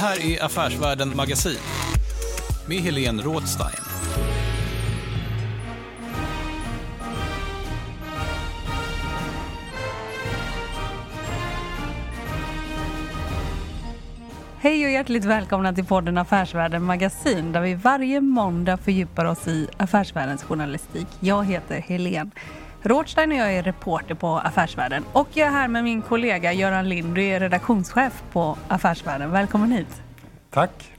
Här är Affärsvärlden Magasin med Helene Rådstein. Hej och hjärtligt välkomna till podden Affärsvärlden Magasin där vi varje måndag fördjupar oss i affärsvärldens journalistik. Jag heter Helene Rådstein och jag är reporter på Affärsvärlden. Och jag är här med min kollega Göran Lind, du är redaktionschef på Affärsvärlden. Välkommen hit. Tack.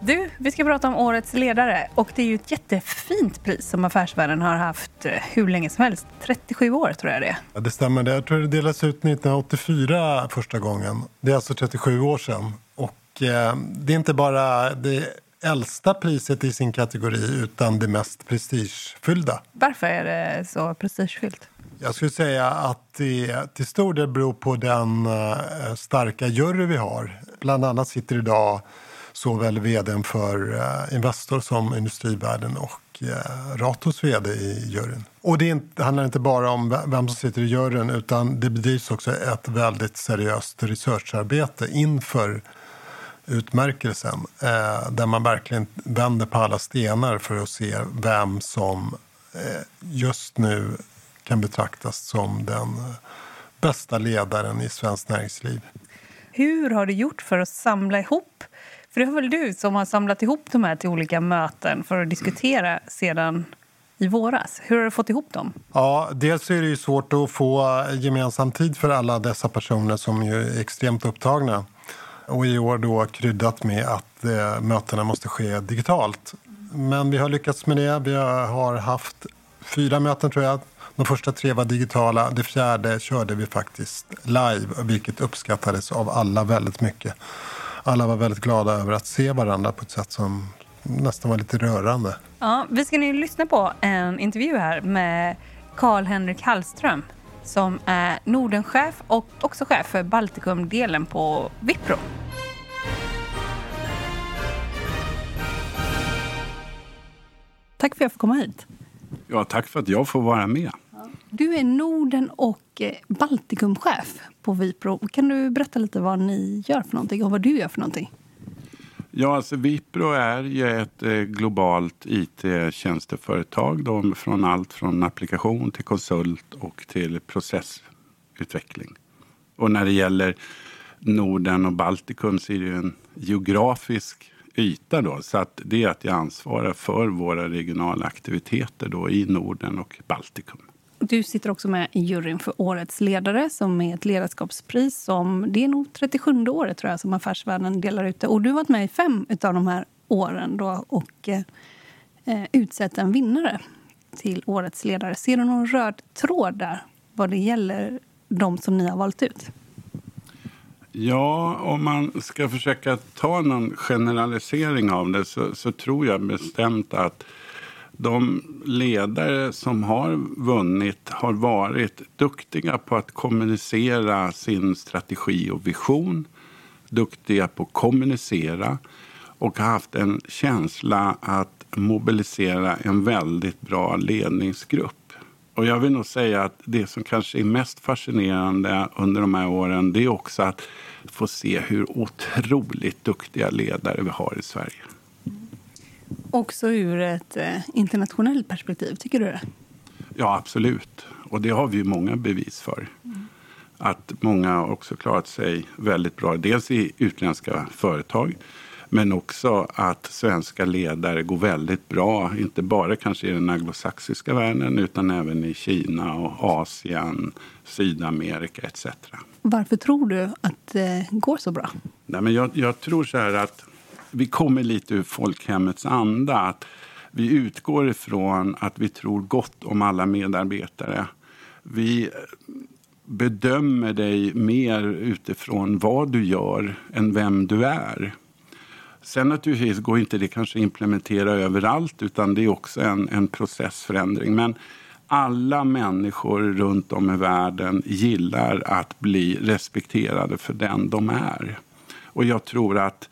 Du, vi ska prata om årets ledare och det är ju ett jättefint pris som Affärsvärlden har haft eh, hur länge som helst. 37 år tror jag det är. Ja, det stämmer. Jag tror det delades ut 1984 första gången. Det är alltså 37 år sedan. Och eh, det är inte bara det äldsta priset i sin kategori utan det mest prestigefyllda. Varför är det så prestigefyllt? Jag skulle säga att det till stor del beror på den uh, starka jury vi har. Bland annat sitter idag såväl vd för uh, Investor som Industrivärden och uh, Ratos vd i juryn. Och det handlar inte bara om vem som sitter i juryn utan det bedrivs också ett väldigt seriöst researcharbete inför utmärkelsen eh, där man verkligen vänder på alla stenar för att se vem som eh, just nu kan betraktas som den bästa ledaren i svenskt näringsliv. Hur har du gjort för att samla ihop för det är väl du som har samlat ihop de här till olika möten för att diskutera sedan i våras. Hur har du fått ihop dem? Ja, dels är det ju svårt att få gemensam tid för alla dessa personer som är extremt upptagna. Och i år då kryddat med att eh, mötena måste ske digitalt. Men vi har lyckats med det. Vi har haft fyra möten tror jag. De första tre var digitala. Det fjärde körde vi faktiskt live, vilket uppskattades av alla väldigt mycket. Alla var väldigt glada över att se varandra på ett sätt som nästan var lite rörande. Ja, vi ska nu lyssna på en intervju här med Karl-Henrik Hallström som är Nordenchef och också chef för Baltikumdelen på Wipro. Tack för att jag får komma hit. Ja, tack för att jag får vara med. Du är Norden och eh, Baltikumchef på Wipro. Kan du berätta lite vad ni gör för någonting och vad du gör för någonting? Ja, alltså Wipro är ju ett eh, globalt IT-tjänsteföretag. Då, från allt från applikation till konsult och till processutveckling. Och när det gäller Norden och Baltikum så är det en geografisk yta. Då, så att det är att jag ansvarar för våra regionala aktiviteter då i Norden och Baltikum. Du sitter också med i juryn för Årets ledare som är ett ledarskapspris som det är nog 37 året tror jag som Affärsvärlden delar ut det. Och du har varit med i fem av de här åren då och eh, eh, utsett en vinnare till Årets ledare. Ser du någon röd tråd där vad det gäller de som ni har valt ut? Ja, om man ska försöka ta någon generalisering av det så, så tror jag bestämt att de ledare som har vunnit har varit duktiga på att kommunicera sin strategi och vision. Duktiga på att kommunicera och har haft en känsla att mobilisera en väldigt bra ledningsgrupp. Och jag vill nog säga att det som kanske är mest fascinerande under de här åren det är också att få se hur otroligt duktiga ledare vi har i Sverige. Också ur ett eh, internationellt perspektiv, tycker du det? Ja, absolut. Och det har vi många bevis för. Mm. Att många har också klarat sig väldigt bra. Dels i utländska företag men också att svenska ledare går väldigt bra. Inte bara kanske i den anglosaxiska världen utan även i Kina och Asien, Sydamerika etc. Varför tror du att det går så bra? Nej, men jag, jag tror så här att vi kommer lite ur folkhemmets anda. Att vi utgår ifrån att vi tror gott om alla medarbetare. Vi bedömer dig mer utifrån vad du gör än vem du är. Sen naturligtvis går inte det kanske att implementera överallt utan det är också en, en processförändring. Men alla människor runt om i världen gillar att bli respekterade för den de är. Och jag tror att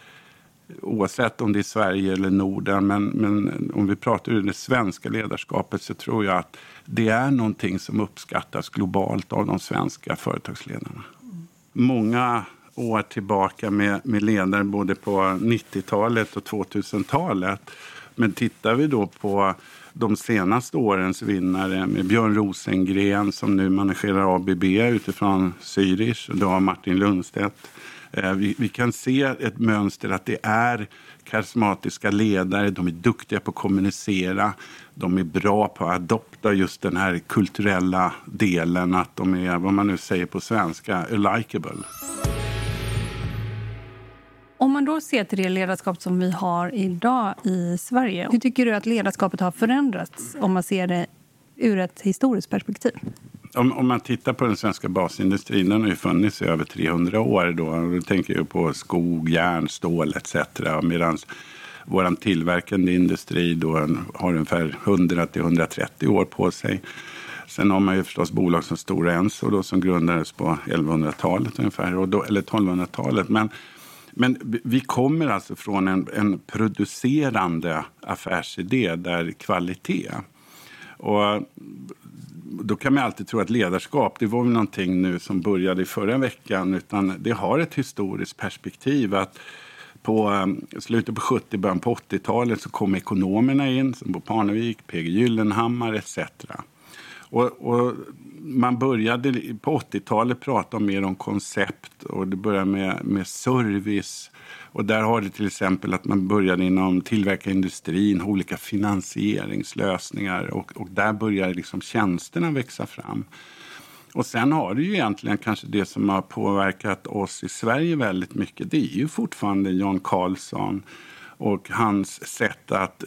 oavsett om det är Sverige eller Norden, men, men om vi pratar ur det svenska ledarskapet så tror jag att det är någonting som uppskattas globalt av de svenska företagsledarna. Många år tillbaka med, med ledare både på 90-talet och 2000-talet. Men tittar vi då på de senaste årens vinnare med Björn Rosengren som nu managerar ABB utifrån Zürich och då Martin Lundstedt. Eh, vi, vi, kan se ett mönster att det är karismatiska ledare, de är duktiga på att kommunicera, de är bra på att adopta just den här kulturella delen, att de är, vad man nu säger på svenska, likable. Om man då ser till det ledarskap som vi har idag i Sverige, hur tycker du att ledarskapet har förändrats om man ser det ur ett historiskt perspektiv? Om, om, man tittar på den svenska basindustrin, den har ju funnits i över 300 år. Då, då tänker jag på skog, järn, stål etc. Medan vår tillverkande industri då har ungefär 100-130 år på sig. Sen har man ju förstås bolag som Stora Enso då, som grundades på 1100-talet ungefär, och då, eller 1200-talet. Men men vi kommer alltså från en, en producerande affärsidé där kvalitet. Och eh, då kan man alltid tro att ledarskap det var väl någonting nu som började i förra veckan. Utan det har ett historiskt perspektiv. att på eh, slutet på 70 början på 80-talet så kom ekonomerna in, som Bo Parnevik, PG Gyllenhammar etc. Och, och man började på 80-talet prata mer om koncept och det började med, med service. Och där har det till exempel att man började inom tillverkarindustrin, olika finansieringslösningar och, och där börjar liksom tjänsterna växa fram. Och sen har det ju egentligen kanske det som har påverkat oss i Sverige väldigt mycket. Det är ju fortfarande Jan Carlzon och hans sätt att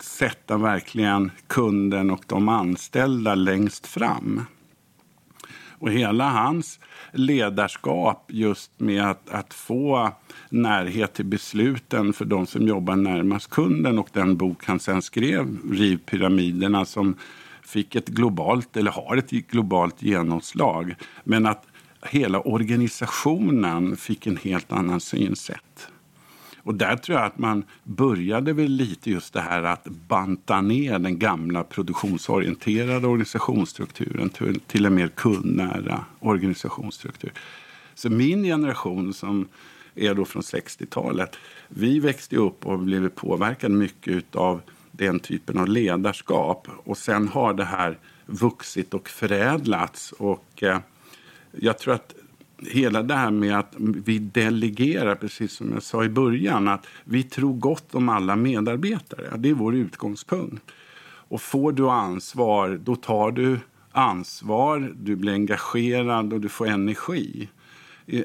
sätta verkligen kunden och de anställda längst fram. Och hela hans ledarskap just med att, att få närhet till besluten för de som jobbar närmast kunden och den bok han sen skrev, Riv pyramiderna, som fick ett globalt, eller har ett globalt genomslag. Men att hela organisationen fick en helt annan synsätt. Och där tror jag att man började väl lite just det här att banta ner den gamla produktionsorienterade organisationsstrukturen till, till en mer kundnära organisationsstruktur. Så min generation som är då från 60-talet, vi växte upp och blev påverkade mycket av den typen av ledarskap. Och sen har det här vuxit och förädlats. Och eh, jag tror att hela det här med att vi delegerar, precis som jag sa i början, att vi tror gott om alla medarbetare. Det är vår utgångspunkt. Och får du ansvar, då tar du ansvar, du blir engagerad och du får energi.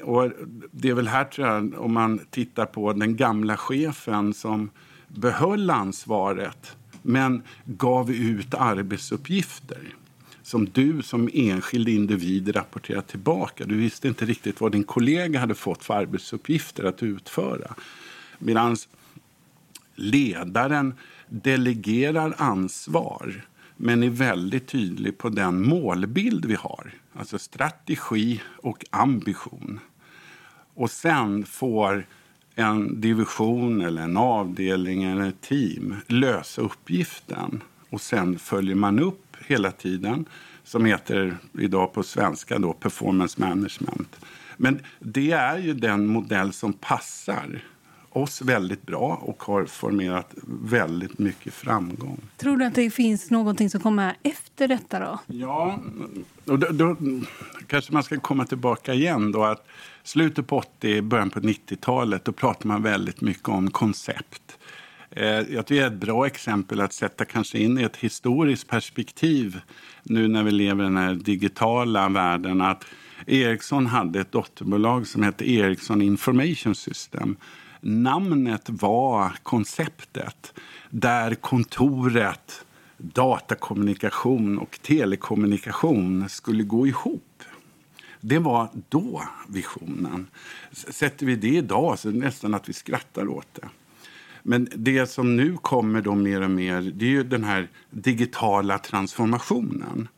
Och det är väl här, tror jag, om man tittar på den gamla chefen som behöll ansvaret men gav ut arbetsuppgifter som du som enskild individ rapporterar tillbaka. Du visste inte riktigt vad din kollega hade fått för arbetsuppgifter att utföra. Medan ledaren delegerar ansvar men är väldigt tydlig på den målbild vi har. Alltså strategi och ambition. Och sen får en division, eller en avdelning eller ett team lösa uppgiften. Och sen följer man upp hela tiden som heter idag på svenska då performance management. Men det är ju den modell som passar oss väldigt bra och har formerat väldigt mycket framgång. Tror du att det finns någonting som kommer efter detta då? Ja, och då, då kanske man ska komma tillbaka igen då att slutet på 80, början på 90-talet, då pratar man väldigt mycket om koncept. Eh, jag tycker det är ett bra exempel att sätta kanske in i ett historiskt perspektiv nu när vi lever i den här digitala världen. Att Ericsson hade ett dotterbolag som hette Ericsson Information System. Namnet var konceptet där kontoret, datakommunikation och telekommunikation skulle gå ihop. Det var då visionen. Sätter vi det idag så är det nästan att vi skrattar åt det. Men det som nu kommer då mer och mer det är ju den här digitala transformationen.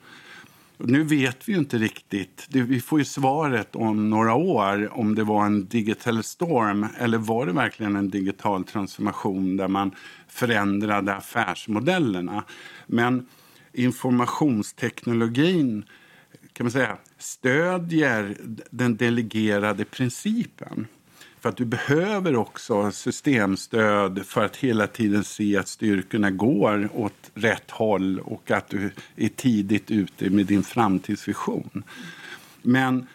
Nu vet vi ju inte riktigt. Vi får ju svaret om några år om det var en digital storm eller var det verkligen en digital transformation där man förändrade affärsmodellerna. Men informationsteknologin kan man säga, stödjer den delegerade principen. För att du behöver också systemstöd för att hela tiden se att styrkorna går åt rätt håll och att du är tidigt ute med din framtidsvision. Men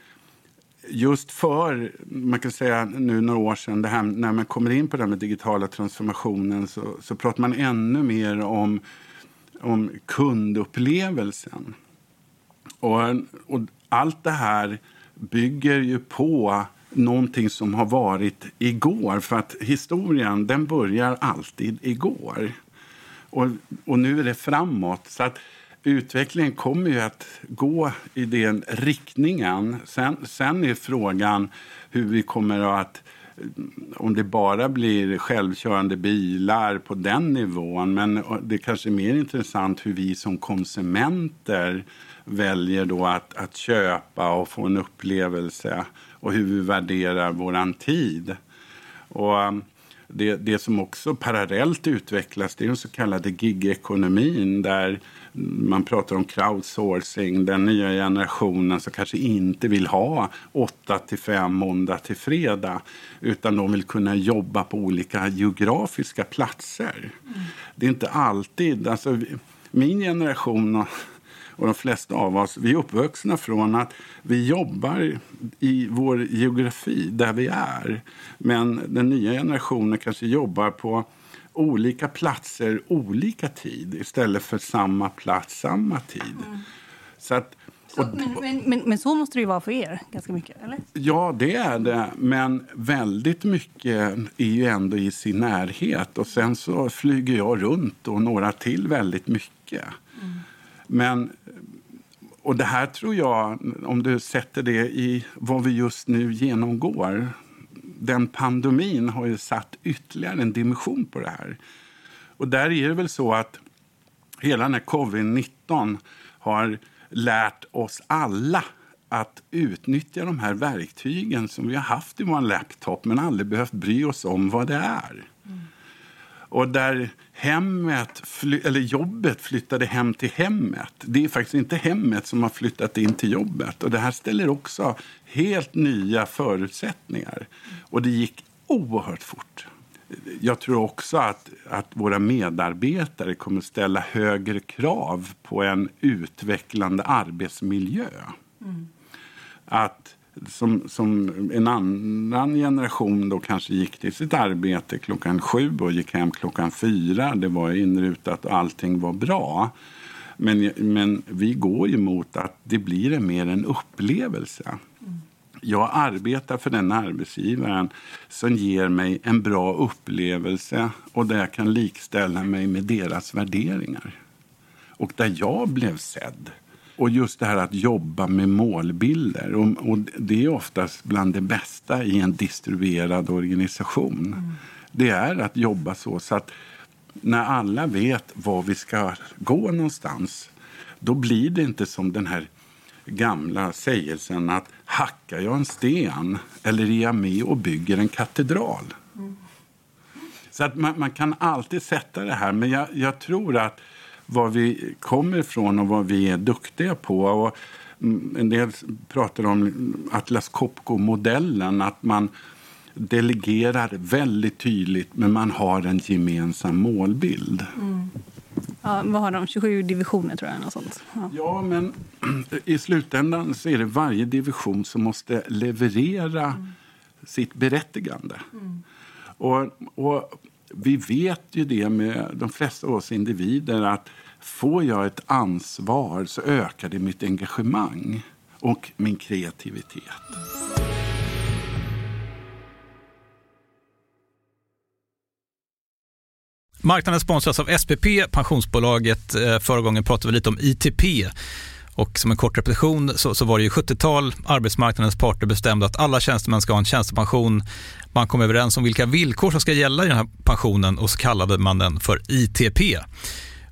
just för, man kan säga nu några år sedan, det här, när man kommer in på den digitala transformationen så, så pratar man ännu mer om, om kundupplevelsen. Och, och allt det här bygger ju på någonting som har varit igår. För att historien den börjar alltid igår. Och, och nu är det framåt. Så att utvecklingen kommer ju att gå i den riktningen. Sen, sen är frågan hur vi kommer att om det bara blir självkörande bilar på den nivån. Men det är kanske är mer intressant hur vi som konsumenter väljer då att, att köpa och få en upplevelse och hur vi värderar vår tid. Och um, det, det som också parallellt utvecklas det är den så kallade gigekonomin där man pratar om crowdsourcing, den nya generationen som kanske inte vill ha 8 till 5 måndag till fredag utan de vill kunna jobba på olika geografiska platser. Mm. Det är inte alltid... Alltså, min generation och de flesta av oss vi är uppvuxna från att vi jobbar i vår geografi där vi är. Men den nya generationen kanske jobbar på olika platser olika tid istället för samma plats samma tid. Mm. Så att, så, men, men, men, men, så måste det ju vara för er, ganska mycket? eller? Ja, det är det. Men väldigt mycket är ju ändå i sin närhet. Och Sen så flyger jag runt och några till väldigt mycket. Mm. Men och det här tror jag, om du sätter det i vad vi just nu genomgår. Den pandemin har ju satt ytterligare en dimension på det här. Och där är det väl så att hela den här covid-19 har lärt oss alla att utnyttja de här verktygen som vi har haft i vår laptop men aldrig behövt bry oss om vad det är. Och där hemmet, eller jobbet flyttade hem till hemmet. Det är faktiskt inte hemmet som har flyttat in till jobbet. Och Det här ställer också helt nya förutsättningar. Och det gick oerhört fort. Jag tror också att, att våra medarbetare kommer att ställa högre krav på en utvecklande arbetsmiljö. Mm. Att som, som en annan generation då kanske gick till sitt arbete klockan sju och gick hem klockan fyra. Det var inrutat och allting var bra. Men, men vi går ju mot att det blir mer en upplevelse. Jag arbetar för den arbetsgivaren som ger mig en bra upplevelse och där jag kan likställa mig med deras värderingar. Och där jag blev sedd och just det här att jobba med målbilder. Och, och det är oftast bland det bästa i en distribuerad organisation. Mm. Det är att jobba så, så att när alla vet var vi ska gå någonstans då blir det inte som den här gamla sägelsen att hackar jag en sten eller är jag med och bygger en katedral? Mm. Så att man, man, kan alltid sätta det här, men jag, jag tror att var vi kommer ifrån och vad vi är duktiga på. Och en del pratar om Atlas Copco-modellen. Att man, delegerar väldigt tydligt men man har en gemensam målbild. Mm. Ja, vad har de? 27 divisioner tror jag. Något sånt. Ja. ja. men i slutändan så är det varje division som måste leverera mm. sitt berättigande. Mm. Och, och, vi vet ju det med de flesta av oss individer att får jag ett ansvar så ökar det mitt engagemang och min kreativitet. Marknaden sponsras av SPP, pensionsbolaget. Eh, förra gången pratade vi lite om ITP. Och som en kort repetition så, så var det ju 70-tal, arbetsmarknadens parter bestämde att alla tjänstemän ska ha en tjänstepension. Man kom överens om vilka villkor som ska gälla i den här pensionen och så kallade man den för ITP.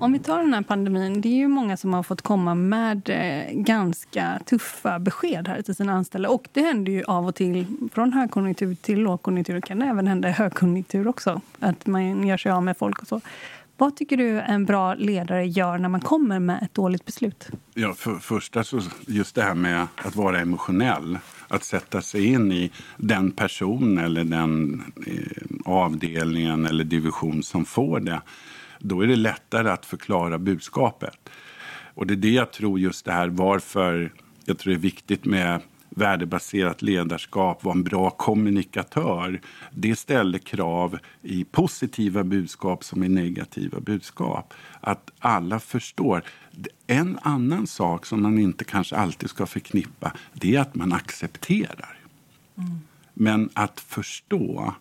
Om vi tar den här pandemin, det är ju många som har fått komma med eh, ganska tuffa besked här till sina anställda. Och det händer ju av och till, från högkonjunktur till lågkonjunktur, kan det även hända i högkonjunktur också, att man gör sig av med folk och så. Vad tycker du en bra ledare gör när man kommer med ett dåligt beslut? Ja, för första så just det här med att vara emotionell. Att sätta sig in i den person eller den eh, avdelningen eller division som får det då är det lättare att förklara budskapet. Och det är det jag tror just det här varför jag tror det är viktigt med värdebaserat ledarskap, vara en bra kommunikatör. Det ställer krav i positiva budskap som i negativa budskap. Att alla förstår. En annan sak som man inte kanske alltid ska förknippa det är att man accepterar. Mm. Men att förstå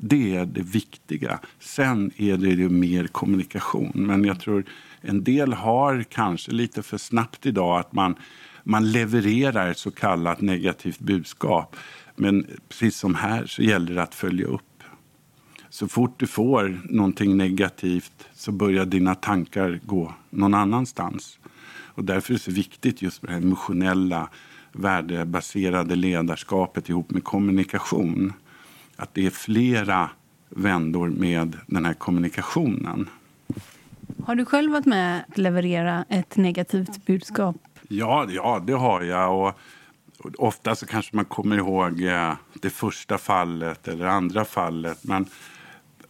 det är det viktiga. Sen är det ju mer kommunikation. Men jag tror en del har kanske lite för snabbt idag att man, man levererar ett så kallat negativt budskap. Men precis som här så gäller det att följa upp. Så fort du får någonting negativt så börjar dina tankar gå någon annanstans. Och därför är det så viktigt just med det emotionella, värdebaserade ledarskapet ihop med kommunikation att det är flera vändor med den här kommunikationen. Har du själv varit med att leverera ett negativt budskap? Ja, ja det har jag. Och ofta så kanske man kommer ihåg eh, det första fallet eller andra fallet. Men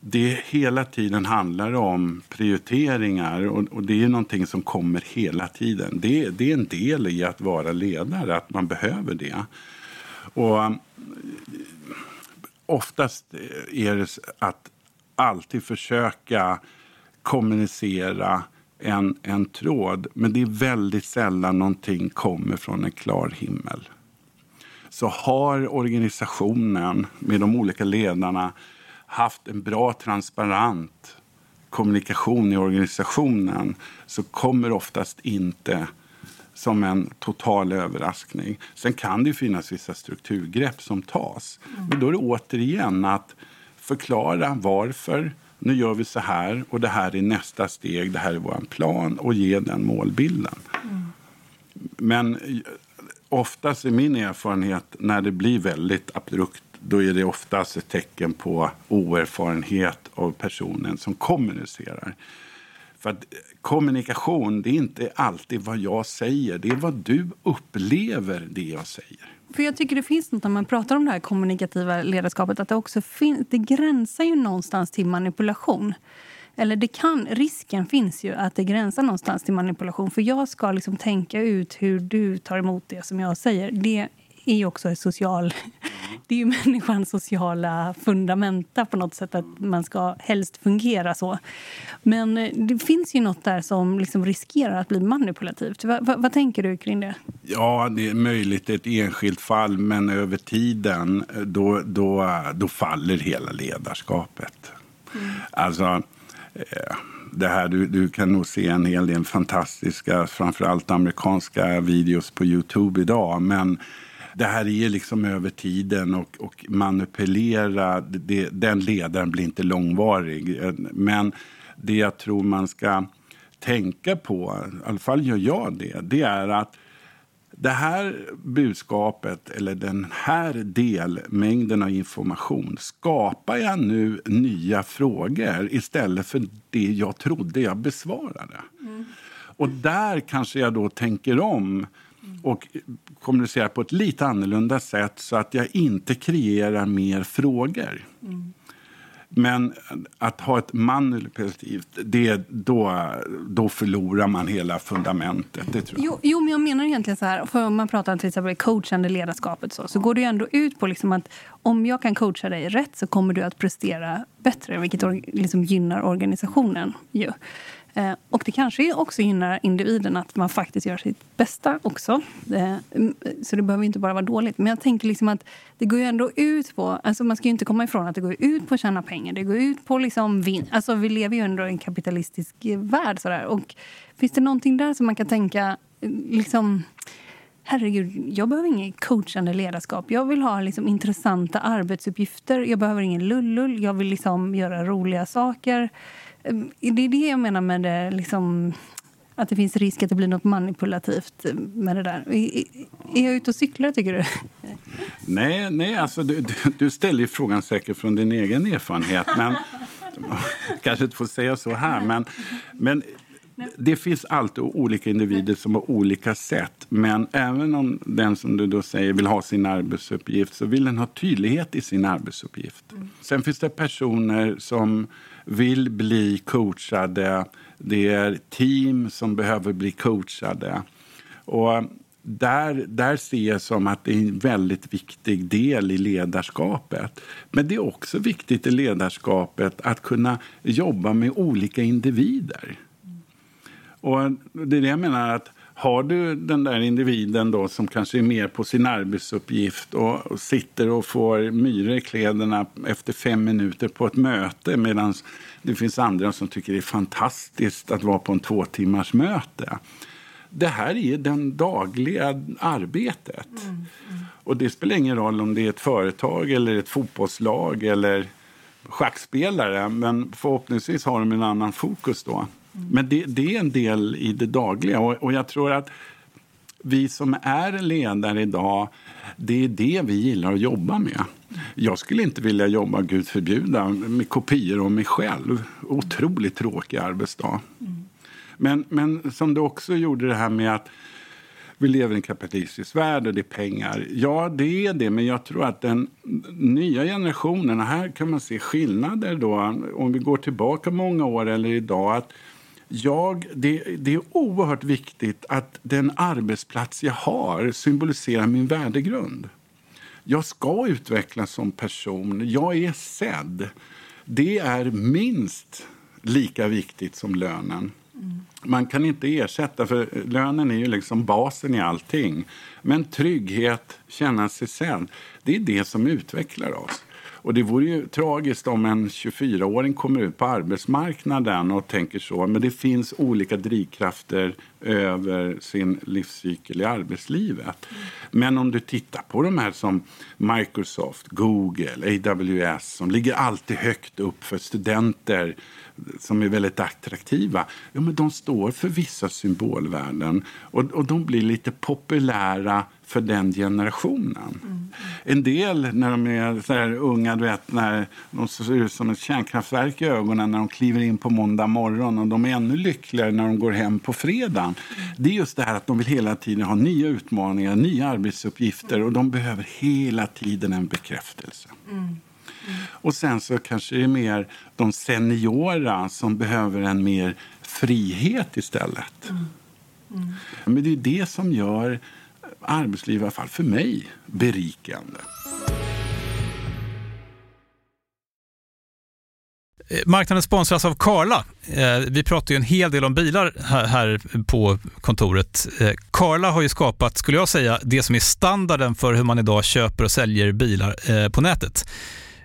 det hela tiden handlar om prioriteringar och, och, det är någonting som kommer hela tiden. Det, det, är en del i att vara ledare, att man behöver det. Och oftast eh, är det att alltid försöka kommunicera en, en tråd. Men det är väldigt sällan någonting kommer från en klar himmel. så har organisationen med de olika ledarna haft en bra transparent kommunikation i organisationen så kommer oftast inte som en total överraskning. Sen kan det finnas vissa strukturgrepp som tas. Men då är det återigen att förklara varför. Nu gör vi så här och det här är nästa steg. Det här är vår plan och ge den målbilden. Mm. Men oftast är min erfarenhet när det blir väldigt abrupt då är det oftast ett tecken på oerfarenhet av personen som kommunicerar. För att eh, kommunikation, det är inte alltid vad jag säger. Det är vad du upplever det jag säger. För jag tycker det finns något när man pratar om det här kommunikativa ledarskapet att det också finns, det gränsar ju någonstans till manipulation. Eller det kan, risken finns ju att det gränsar någonstans till manipulation. För jag ska liksom tänka ut hur du tar emot det som jag säger. Det är ju också social... Det är ju människans sociala fundamenta på något sätt att man ska helst fungera så. Men eh, det finns ju något där som liksom riskerar att bli manipulativt. Va, va, vad tänker du kring det? Ja, det är möjligt ett enskilt fall, men över tiden då, då, då faller hela ledarskapet. Mm. Alltså, eh, det här, du, du, kan nog se en hel del fantastiska, framförallt amerikanska videos på Youtube idag. Men det här är liksom över tiden och, och manipulera, det, den ledaren blir inte långvarig. Men det jag tror man ska tänka på, i alla fall gör jag det, det är att det här budskapet, eller den här delmängden av information skapar jag nu nya frågor istället för det jag trodde jag besvarade. Mm. Och där kanske jag då tänker om och kommunicerar på ett lite annorlunda sätt så att jag inte kreerar mer frågor. Mm. Men att ha ett manipulativt, det, då, då förlorar man hela fundamentet. Det tror jag. Jo, jo, men jag menar egentligen så här, för om man pratar om till exempel coachande ledarskapet så, så går det ju ändå ut på liksom att om jag kan coacha dig rätt så kommer du att prestera bättre, vilket liksom gynnar organisationen. Ju. Eh, och det kanske också gynnar individen att man faktiskt gör sitt bästa också. Eh, så det behöver inte bara vara dåligt. Men jag tänker liksom att det går ju ändå ut på... Alltså man ska inte komma ifrån att det går ut på att tjäna pengar. Det går ut på liksom vin. Alltså vi lever ju ändå i en kapitalistisk värld. Sådär. Och finns det någonting där som man kan tänka... Eh, liksom, herregud, jag behöver inget coachande ledarskap. Jag vill ha liksom intressanta arbetsuppgifter. Jag behöver ingen lullull. Jag vill liksom göra roliga saker. Ehm, det är det jag menar med det, liksom, att det finns risk att det blir något manipulativt med det där. Är jag ute och cyklar, tycker du? Nej, nej alltså, du, du ställer frågan säkert från din egen erfarenhet. Men, kanske inte får säga så här, men, men det finns alltid olika individer som har olika sätt. Men även om den som du då säger vill ha sin arbetsuppgift så vill den ha tydlighet i sin arbetsuppgift. Mm. Sen finns det personer som vill bli coachade. Det är team som behöver bli coachade. Och eh, där, där ser jag som att det är en väldigt viktig del i ledarskapet. Men det är också viktigt i ledarskapet att kunna jobba med olika individer. Och det är det jag menar att har du den där individen då som kanske är mer på sin arbetsuppgift och, och sitter och får myror i kläderna efter fem minuter på ett möte medan det finns andra som tycker det är fantastiskt att vara på en två timmars möte. Det här är det dagliga arbetet. Mm, mm. Och det spelar ingen roll om det är ett företag eller ett fotbollslag eller schackspelare. Men förhoppningsvis har de en annan fokus då. Men det, det, är en del i det dagliga. Och, och, jag tror att vi som är ledare idag, det är det vi gillar att jobba med. Jag skulle inte vilja jobba, gud förbjuda, med kopior av mig själv. Otroligt tråkig arbetsdag. Mm. Men, men som du också gjorde det här med att vi lever i en kapitalistisk värld och det är pengar. Ja, det är det, men jag tror att den nya generationen, här kan man se skillnader då, om vi går tillbaka många år eller idag, att jag, det, det, är oerhört viktigt att den arbetsplats jag har symboliserar min värdegrund. Jag ska utvecklas som person. Jag är sedd. Det är minst lika viktigt som lönen. Man kan inte ersätta, för lönen är ju liksom basen i allting. Men trygghet, känna sig sedd, det är det som utvecklar oss. Och det vore ju tragiskt om en 24-åring kommer ut på arbetsmarknaden och tänker så. Men det finns olika drivkrafter över sin livscykel i arbetslivet. Men om du tittar på de här som Microsoft, Google, AWS som ligger alltid högt upp för studenter som är väldigt attraktiva, ja, men de står för vissa symbolvärden och, och de blir lite populära för den generationen. Mm. En del, när de är så här unga, du vet, när de ser ut som ett kärnkraftverk i ögonen när de kliver in på måndag morgon och de är ännu lyckligare när de går hem på fredagen. Mm. Det är just det här att de vill hela tiden ha nya utmaningar, nya arbetsuppgifter och de behöver hela tiden en bekräftelse. Mm. Och sen så kanske det är mer de seniora som behöver en mer frihet istället. Mm. Mm. Men det är det som gör arbetsliv, i alla fall för mig, berikande. Eh, marknaden sponsras av Karla. Eh, vi pratar ju en hel del om bilar här på kontoret. Eh, Karla har ju skapat, skulle jag säga, det som är standarden för hur man idag köper och säljer bilar på nätet.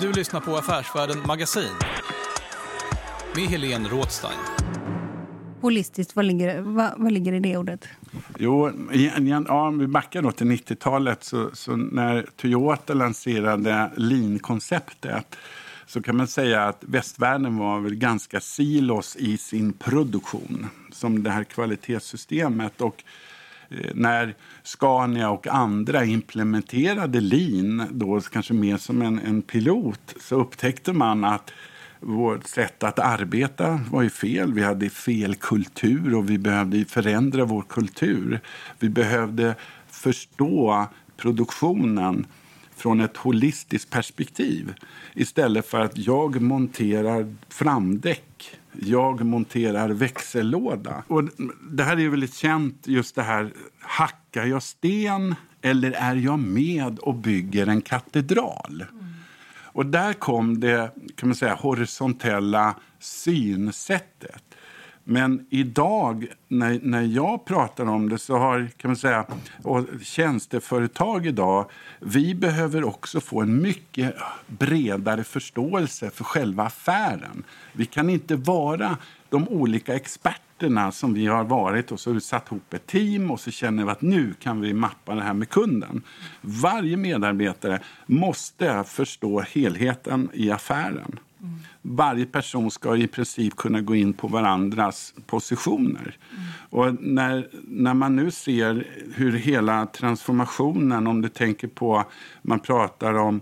Du lyssnar på Affärsvärlden Magasin med Helene Rådstein. Holistiskt, vad ligger, vad, vad ligger i det ordet? Jo, igen, ja, om vi backar då till 90-talet så, så, när Toyota lanserade Lean-konceptet så kan man säga att västvärlden var väl ganska silos i sin produktion som det här kvalitetssystemet. Och eh, när Scania och andra implementerade Lean, då kanske mer som en, en pilot, så upptäckte man att vårt sätt att arbeta var ju fel. Vi hade fel kultur och vi behövde förändra vår kultur. Vi behövde förstå produktionen från ett holistiskt perspektiv istället för att jag monterar framdäck jag monterar växellåda. Och det här är väldigt känt, just det här hackar jag sten eller är jag med och bygger en katedral? Mm. Och där kom det kan man säga, horisontella synsättet. Men idag, när, när jag pratar om det, så har kan man säga, och tjänsteföretag idag, vi behöver också få en mycket bredare förståelse för själva affären. Vi kan inte vara de olika experterna som vi har varit och så har vi satt ihop ett team och så känner vi att nu kan vi mappa det här med kunden. Varje medarbetare måste förstå helheten i affären. Varje person ska i princip kunna gå in på varandras positioner. Mm. Och när, när man nu ser hur hela transformationen, om du tänker på, man pratar om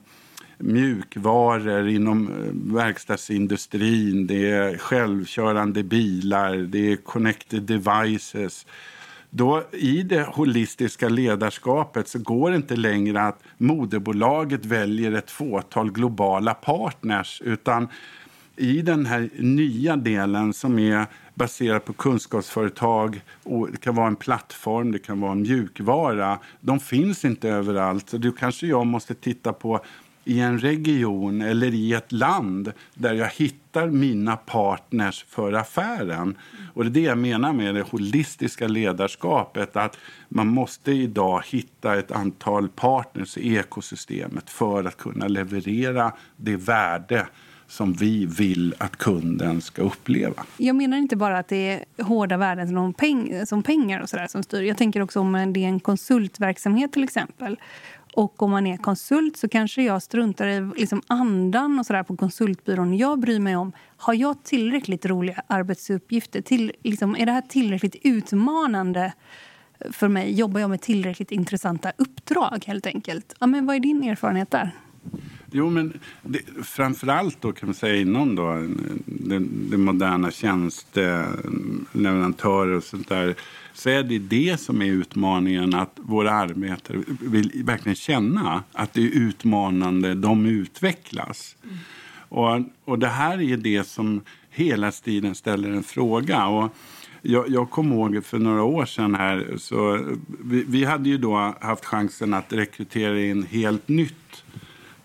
mjukvaror inom eh, verkstadsindustrin, det är självkörande bilar, det är connected devices. Då, I det holistiska ledarskapet så går det inte längre att moderbolaget väljer ett fåtal globala partners utan i den här nya delen som är baserad på kunskapsföretag, och det kan vara en plattform, det kan vara en mjukvara. De finns inte överallt. Så då kanske jag måste titta på i en region eller i ett land där jag hittar mina partners för affären. Och det är det jag menar med det holistiska ledarskapet. Att man måste idag hitta ett antal partners i ekosystemet för att kunna leverera det värde som vi vill att kunden ska uppleva. Jag menar inte bara att det är hårda värden som, peng som pengar och så där som styr. Jag tänker också om det är en konsultverksamhet till exempel. Och om man är konsult så kanske jag struntar i liksom andan och så där på konsultbyrån. Jag bryr mig om, har jag tillräckligt roliga arbetsuppgifter? Till, liksom, är det här tillräckligt utmanande för mig? Jobbar jag med tillräckligt intressanta uppdrag helt enkelt? Ja, men vad är din erfarenhet där? Jo, men det, framförallt då kan man säga inom då, den, den moderna tjänsteleverantörer och sånt där så är det det som är utmaningen att våra arbetare vill verkligen känna att det är utmanande, de utvecklas. Mm. Och, och det här är det som hela tiden ställer en fråga. Och jag, jag kommer ihåg för några år sedan här, så vi, vi hade ju då haft chansen att rekrytera in helt nytt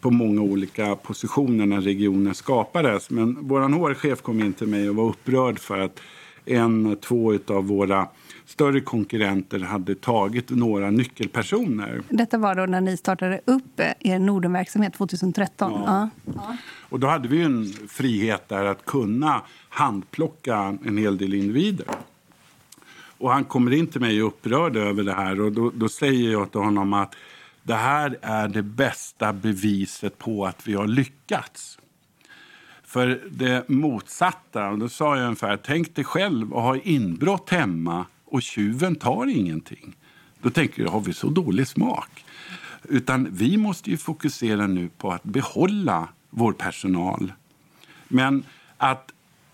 på många olika positioner när regionen skapades. Men vår HR-chef kom in till mig och var upprörd för att en, två av våra större konkurrenter hade tagit några nyckelpersoner. Detta var då när ni startade upp er Nordenverksamhet 2013? Ja. ja. Och då hade vi en frihet där att kunna handplocka en hel del individer. Och han kommer in till mig upprörd över det här och då, då säger jag till honom att det här är det bästa beviset på att vi har lyckats. För det motsatta, och då sa jag ungefär, tänk dig själv att ha inbrott hemma och tjuven tar ingenting. Då tänker du, har vi så dålig smak? Utan vi måste ju fokusera nu på att behålla vår personal. Men att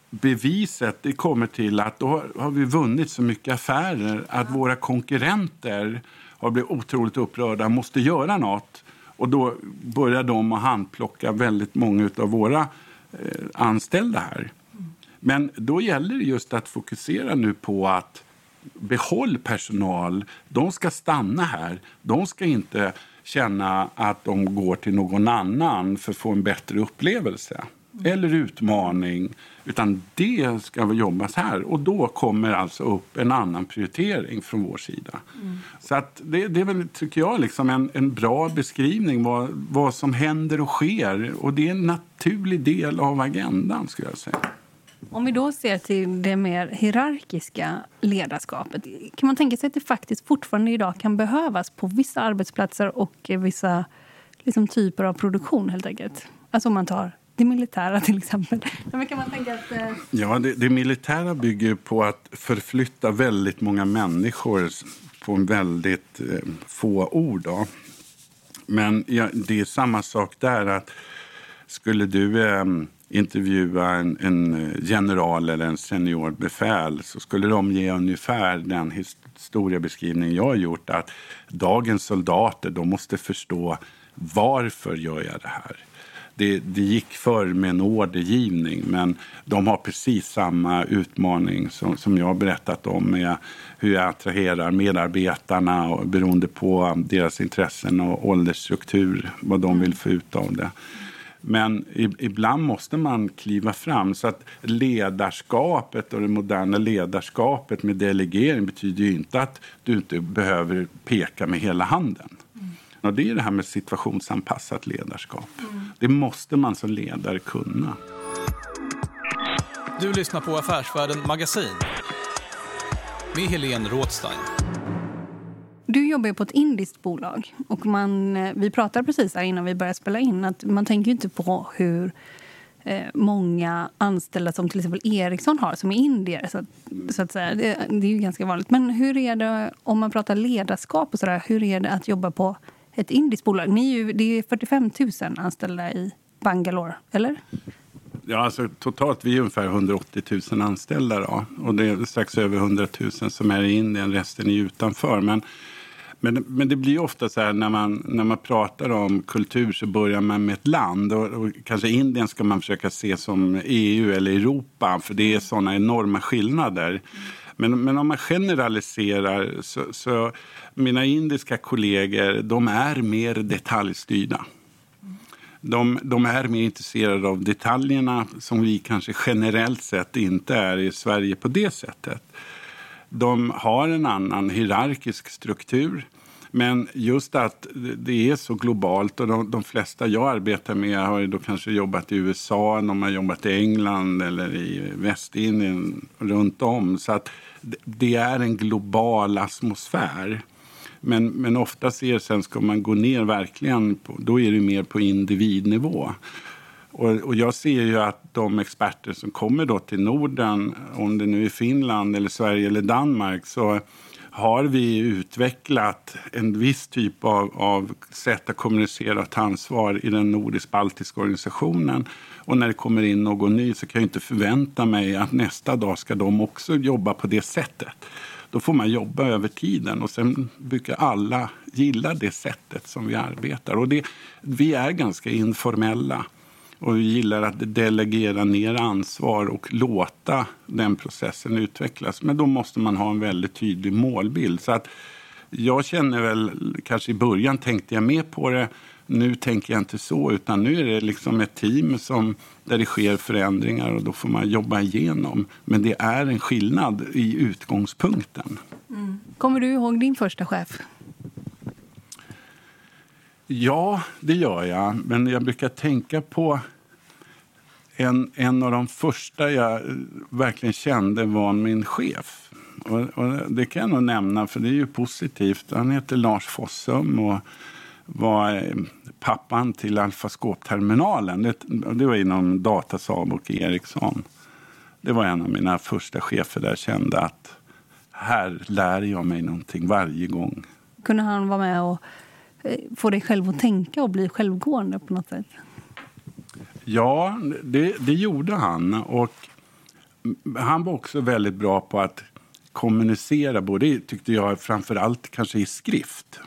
beviset det kommer till att då har vi vunnit så mycket affärer att våra konkurrenter har blivit otroligt upprörda och måste göra något. Och då börjar de att handplocka väldigt många av våra eh, anställda här. Men då gäller det just att fokusera nu på att behåll personal. De ska stanna här. De ska inte känna att de går till någon annan för att få en bättre upplevelse eller utmaning. Utan det ska vi jobbas här. Och då kommer alltså upp en annan prioritering från vår sida. Mm. Så att det, det är väl, tycker jag, liksom en, en bra beskrivning vad, vad som händer och sker. Och det är en naturlig del av agendan, skulle jag säga. Om vi då ser till det mer hierarkiska ledarskapet kan man tänka sig att det faktiskt fortfarande idag kan behövas på vissa arbetsplatser och vissa liksom, typer av produktion? helt enkelt? Alltså om man tar det militära till exempel. Men kan man tänka att, eh... Ja, det, det, militära bygger på att förflytta väldigt många människor på en väldigt eh, få ord. Då. Men ja, det är samma sak där. att Skulle du eh, intervjua en, en, eh, general eller en senior befäl så skulle de ge ungefär den historiebeskrivning jag har gjort. Att dagens soldater de måste förstå varför gör jag det här? Det, det gick förr med en ordergivning men de har precis samma utmaning som, som jag har berättat om med hur jag attraherar medarbetarna och beroende på deras intressen och åldersstruktur, vad de vill få ut av det. Men ibland måste man kliva fram. Så att ledarskapet och det moderna ledarskapet med delegering betyder ju inte att du inte behöver peka med hela handen. Och det är det här med situationsanpassat ledarskap. Mm. Det måste man som ledare kunna. Du lyssnar på Affärsvärlden Magasin med Helene Rådstein. Du jobbar på ett indiskt bolag. Och man, eh, vi pratade precis här innan vi började spela in att man tänker inte på hur eh, många anställda som till exempel Ericsson har som är indier. Så, så att säga. Det, det, är ju ganska vanligt. Men hur är det om man pratar ledarskap och sådär, hur är det att jobba på ett indiskt bolag. Ni är ju, det är 45 000 anställda i Bangalore, eller? Ja, alltså, totalt vi är ungefär 180 000 anställda. Då. Och det är strax över 100 000 som är i Indien, resten är utanför. Men, men, men det blir ofta så här när man, när man pratar om kultur så börjar man med ett land. Och, och kanske Indien ska man försöka se som EU eller Europa för det är sådana enorma skillnader. Men, men om man generaliserar så, så mina indiska kollegor de är mer detaljstyrda. De, de, är mer intresserade av detaljerna som vi kanske generellt sett inte är i Sverige på det sättet. De har en annan hierarkisk struktur. Men just att det är så globalt och de, de, flesta jag arbetar med har då kanske jobbat i USA, de har jobbat i England eller i Västindien runt om. Så att det är en global atmosfär. Men, men ofta ser sen ska man gå ner verkligen, på, då är det mer på individnivå. Och, och, jag ser ju att de experter som kommer då till Norden, om det nu är Finland, eller Sverige eller Danmark, så har vi utvecklat en viss typ av, av sätt att kommunicera och ta ansvar i den nordisk-baltiska organisationen. Och när det kommer in någon ny så kan jag inte förvänta mig att nästa dag ska de också jobba på det sättet. Då får man jobba över tiden och sen brukar alla gilla det sättet som vi arbetar. Och det, vi är ganska informella och vi gillar att delegera ner ansvar och låta den processen utvecklas. Men då måste man ha en väldigt tydlig målbild. Så att jag känner väl, kanske i början tänkte jag mer på det. Nu tänker jag inte så, utan nu är det liksom ett team som, där det sker förändringar och då får man jobba igenom. Men det är en skillnad i utgångspunkten. Mm. Kommer du ihåg din första chef? Ja, det gör jag. Men jag brukar tänka på en, en av de första jag eh, verkligen kände var min chef. Och, och, det kan jag nog nämna, för det är ju positivt. Han heter Lars Fossum och var eh, pappan till Alfaskopterminalen. Det, det var inom Datasaab och Ericsson. Det var en av mina första chefer där jag kände att här lär jag mig någonting varje gång. Kunde han vara med och Eh, få dig själv att tänka och bli självgående på något sätt? Ja, det, det gjorde han. Och han var också väldigt bra på att kommunicera, både tyckte jag framför allt kanske i skrift.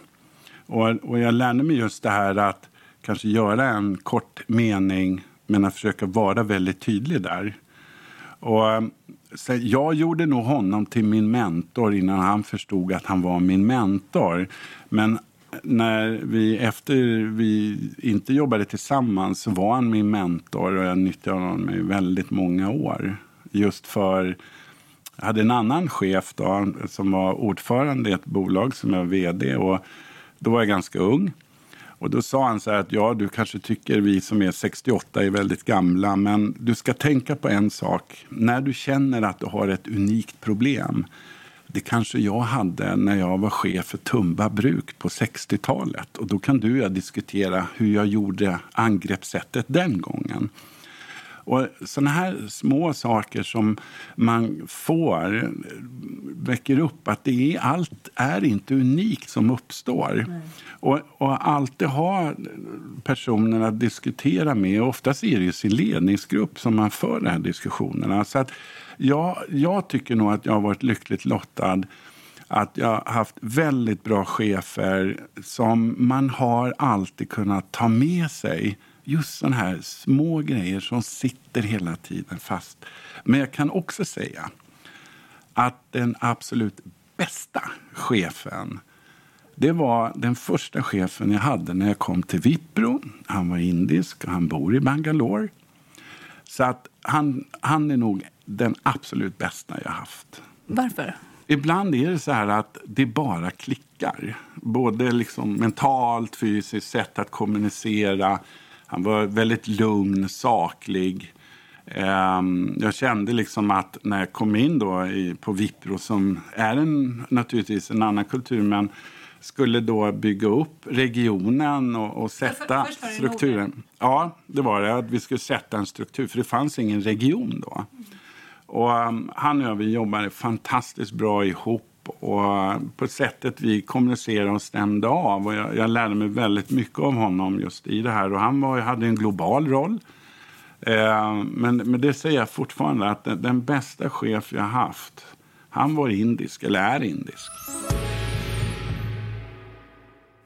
Och, och jag lärde mig just det här att kanske göra en kort mening men att försöka vara väldigt tydlig där. Och, så jag gjorde nog honom till min mentor innan han förstod att han var min mentor. Men när vi, efter vi inte jobbade tillsammans så var han min mentor och jag nyttjade honom i väldigt många år. Just för jag hade en annan chef då, som var ordförande i ett bolag som jag var vd. Och då var jag ganska ung. Och då sa han så här att ja, du kanske tycker vi som är 68 är väldigt gamla, men du ska tänka på en sak. När du känner att du har ett unikt problem det kanske jag hade när jag var chef för Tumba bruk på 60-talet. Och då kan du och jag diskutera hur jag gjorde angreppssättet den gången. Och såna här små saker som man får väcker upp att det är, allt är inte unikt som uppstår. Och, och alltid ha personer att diskutera med. Oftast är det ju sin ledningsgrupp som man för de här diskussionerna. Så att jag, jag tycker nog att jag har varit lyckligt lottad att jag har haft väldigt bra chefer som man har alltid kunnat ta med sig. Just sådana här små grejer som sitter hela tiden fast. Men jag kan också säga att den absolut bästa chefen det var den första chefen jag hade när jag kom till Vipro. Han var indisk och han bor i Bangalore. Så att han, han är nog den absolut bästa jag haft. Varför? Ibland är det så här att det bara klickar. Både liksom mentalt, fysiskt, sätt att kommunicera. Han var väldigt lugn, saklig. Ehm, jag kände liksom att när jag kom in då på Vipro, som är en, naturligtvis en annan kultur, men skulle då bygga upp regionen och, och sätta för, för strukturen. Ja, det var det. Att vi skulle sätta en struktur, för det fanns ingen region då. Och um, han och jag vi jobbade fantastiskt bra ihop och uh, på sättet vi kommunicerade och stämde av. Och jag, jag, lärde mig väldigt mycket av honom just i det här. Och han var, hade en global roll. Eh, men, men det säger jag fortfarande att den, den bästa chef jag haft, han var indisk, eller är indisk.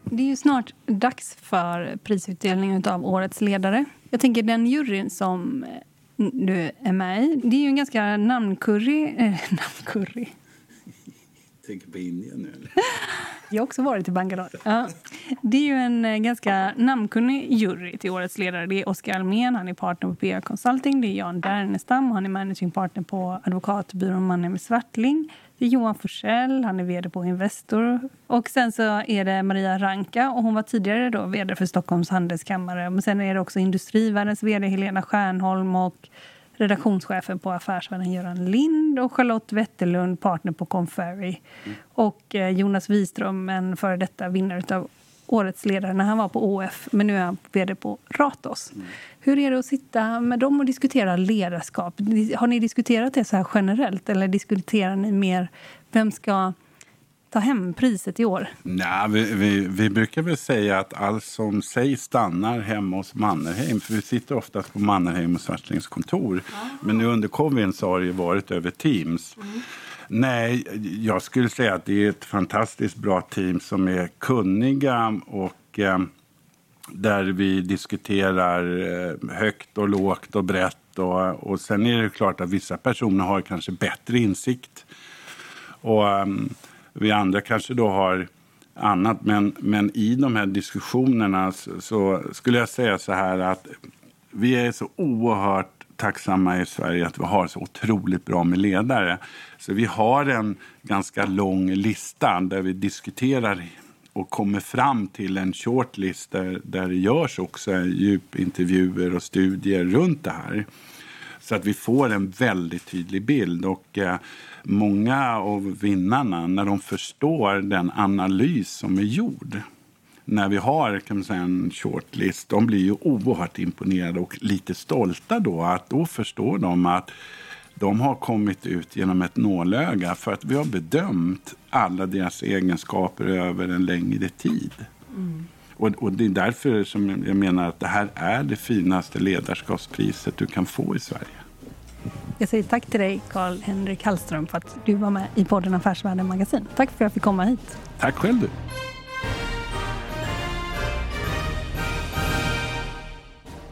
Det är ju snart dags för prisutdelning av Årets ledare. Jag tänker den juryn som eh, du är med i. Det är ju en ganska namncurry... Eh, namncurry. Tänker på Indien nu, eller? Jag har också varit i Bangalore. Ja. Det är ju en eh, ganska namnkunnig jury till årets ledare. Det är Oskar Almén, han är partner på PR Consulting. Det är Jan Dernestam, han är managing partner på advokatbyrån Mannheim Swartling. Det är Johan Forsell, han är vd på Investor. Och sen så är det Maria Ranka och hon var tidigare då vd för Stockholms handelskammare. Men sen är det också Industrivärldens vd Helena Stjärnholm och redaktionschefen på Affärsvärlden Göran Lind och Charlotte Wetterlund, partner på Conferry. Mm. Och eh, Jonas Wiström, en före detta vinnare av Årets ledare när han var på OF, men nu är han vd på Ratos. Mm. Hur är det att sitta med dem och diskutera ledarskap? Har ni diskuterat det så här generellt eller diskuterar ni mer vem ska ta hem priset i år? Nej, vi, vi, vi, brukar väl säga att allt som sägs stannar hemma hos Mannerheim. För vi sitter oftast på Mannerheim och Svartlings kontor. Men nu under covid så har det varit över Teams. Mm. Nej, jag skulle säga att det är ett fantastiskt bra team som är kunniga och eh, där vi diskuterar eh, högt och lågt och brett. Och, och sen är det klart att vissa personer har kanske bättre insikt. Och um, vi andra kanske då har annat. Men, men i de här diskussionerna så, så, skulle jag säga så här att vi är så oerhört tacksamma i Sverige att vi har så otroligt bra med ledare. Så vi har en ganska lång lista där vi diskuterar och kommer fram till en shortlist där, där det görs också djupintervjuer och studier runt det här. Så att vi får en väldigt tydlig bild. Och eh, många av vinnarna, när de förstår den analys som är gjord när vi har kan man säga, en shortlist, de blir ju oerhört imponerade och lite stolta då. Att då förstår de att de har kommit ut genom ett nålöga för att vi har bedömt alla deras egenskaper över en längre tid. Mm. Och, och, det är därför som jag menar att det här är det finaste ledarskapspriset du kan få i Sverige. Jag säger tack till dig, Karl-Henrik Hallström, för att du var med i podden Affärsvärlden Magasin. Tack för att jag fick komma hit. Tack själv du.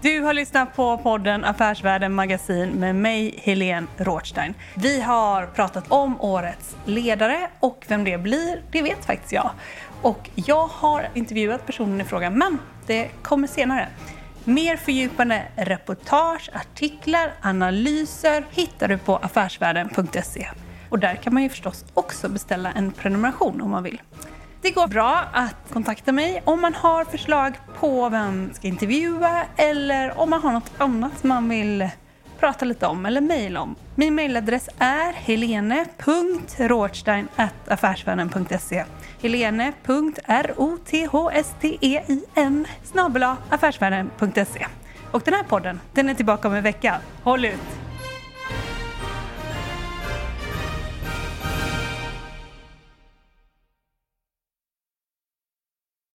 Du har lyssnat på podden Affärsvärlden Magasin med mig, Helene Rothstein. Vi har pratat om årets ledare och vem det blir, det vet faktiskt jag. Och jag har intervjuat personen i fråga, men det kommer senare. Mer fördjupande reportage, artiklar, analyser hittar du på affärsvärlden.se. Och där kan man ju förstås också beställa en prenumeration om man vill. Det går bra att kontakta mig om man har förslag på vem man ska intervjua eller om man har något annat man vill prata lite om eller mejla om. Min mejladress är helene.rothstein.affärsvännen.se helene.rothstein affärsvännen.se Och den här podden, den är tillbaka om en vecka. Håll ut!